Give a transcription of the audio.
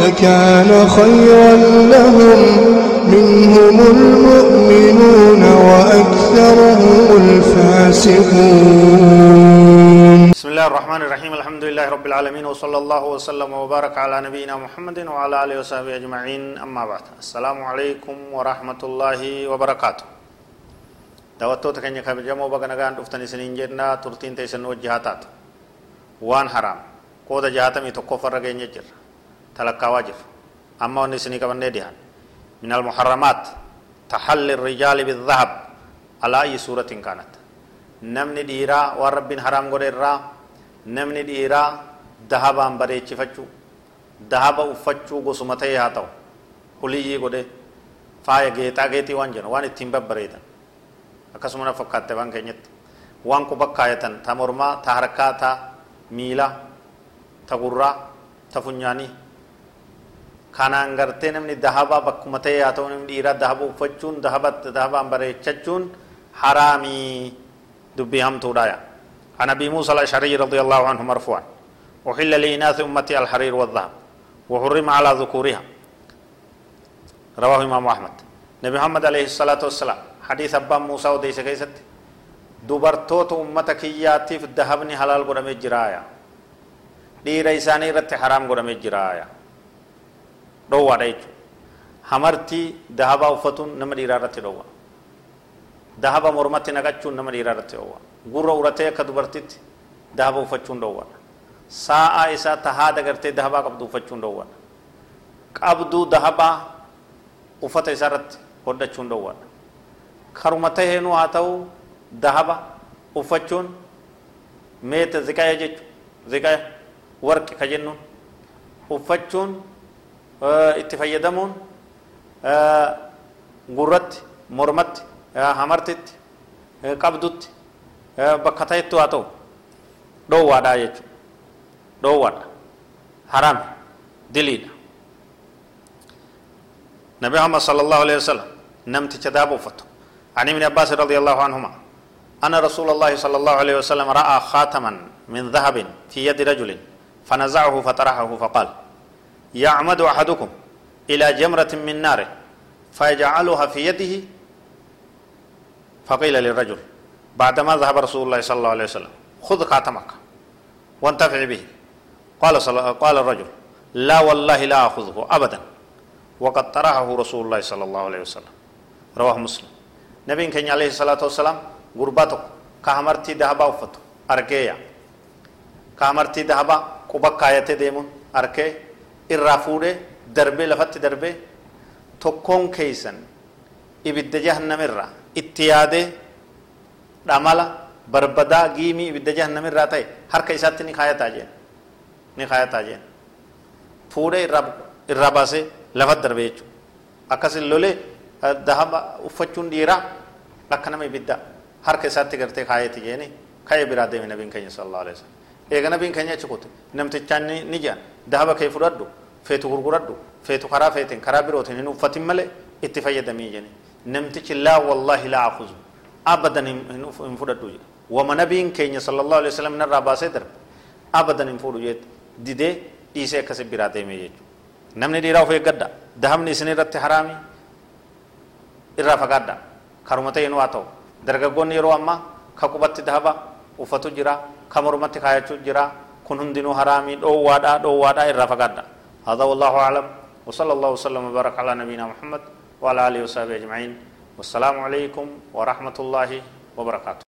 لكان خيرا لهم منهم المؤمنون وأكثرهم الفاسقون. بسم الله الرحمن الرحيم. الحمد لله رب العالمين وصلى الله وسلم وبارك على نبينا محمد وعلى آله وصحبه أجمعين. أما بعد السلام عليكم ورحمة الله وبركاته. kabajamoo baga nagaan dhuftani isiniin jennaa turtiin teessan wajji haa taatu waan haraam qooda jaatamii tokkoffarra geenye jirra talakkaawaa jirra amma wanni isinii qabannee dhihaan min almuharramaat tahalli rijaali bidhahab alaa ayyi suuratin kaanat. Namni dhiiraa waan rabbiin haraam godhe irraa namni dhiiraa dahabaan bareechifachuu dahaba uffachuu gosuma ta'e haa ta'u. Huliyyii godhe faaya geexaa geexii waan jedhu waan ittiin babbareedan. Akkasuma fakkaatte waan keenyatti. Waan quba kaayatan ta mormaa ta harkaa ta miilaa ta gurraa ta funyaanii kanaan gartee namni dahabaa bakkuma ta'e haa ta'u namni dhiiraa dahaba uffachuun dahabaan bareechachuun haraamii هم تورايا عن ابي موسى الاشعري رضي الله عنه مرفوعا۔ احل لاناث امتي الحرير والذهب وحرم على ذكورها رواه امام احمد۔ نبي محمد عليه الصلاه والسلام حديث ابا موسى وديس كيست دبرتوت امتك ياتيف ذهبني حلال قدمي جرايا dhiira isaanii irratti haraam godhamee jiraaya dhowwaadha jechuudha hamartii dahabaa uffatuun nama dhiiraa irratti dhowwa dahaba mormatti naqachuun nama dhiiraa irratti dhowwa gurra uratee akka dubartitti dahaba uffachuun dhowwadha saa'aa isaa tahaa dagartee dahabaa qabdu uffachuun dhowwadha qabduu dahabaa uffata isaa irratti hodhachuun dhowwadha karuma taheenuu haa ta'u dahaba uffachuun meeta ziqaya jechu ziqaya warqi ka uffachuun itti fayyadamuun gurratti mormatti hamartitti qabdutti bakka ta'etti haa ta'u dhoowwaadha jechuudha dhoowwaadha haraam diliidha nabi muhammad sallallahu alaihi wasallam namticha daaba uffatu عن ابن عباس رضي الله عنهما أن رسول الله صلى الله عليه وسلم رأى خاتما من ذهب في يد رجل فنزعه فطرحه فقال يعمد أحدكم إلى جمرة من نار فيجعلها في يده؟ فقيل للرجل بعدما ذهب رسول الله صلى الله عليه وسلم خذ خاتمك وانتفع به. قال صل... قال الرجل لا والله لا أخذه أبدا. وقد طرحه رسول الله صلى الله عليه وسلم. رواه مسلم. نبي كان عليه الصلاة والسلام غرباتك كهمرتي ذهبا وفتو أركيا. كهمرتي ذهبا قبك كايته ديمون أركي. الرافوده دربي لفت دربي تكون كيسن ibidda jahannamirraa itti yaadee dhamala barbadaa giimii ibidda jahannamirraa ta'e harka isaatti ni kaayataa jeen ni kaayataa jeen fuudhee irraa baasee lafa darbe jechuudha akkasin lolee dahaba uffachuun dhiiraa akka nama ibidda harka isaatti gartee kaayeti jeeni ka'ee biraa deeme nabiin keenya sallallahu alaihi wasallam eega nabiin keenya achi kute namtichaan ni jedhan dahaba kee fudhadhu feetu gurguradhu feetu karaa feetiin karaa birootiin hin uffatin malee itti fayyadamii jeni namtichi laa wallaahi laa akuzu abadan hin fudhadhu jedhe wama nabiin keenya sala allahu alaihi wasallam narraa baasee darbe abadan hin fudhu jedhe didee dhiisee akkasi biraa deemee jechuudha namni dhiiraa of eeggadha dahabni isin irratti haraami irraa fagaadha karuma ta'een waa ta'u dargaggoonni yeroo ammaa ka dahaba uffatu jira ka kaayachuu jira kun hundinuu haraamii dhoowwaadha dhoowwaadha irraa fagaadha. هذا والله أعلم وصلى الله وسلم وبارك على نبينا محمد وعلى آله وصحبه أجمعين والسلام عليكم ورحمة الله وبركاته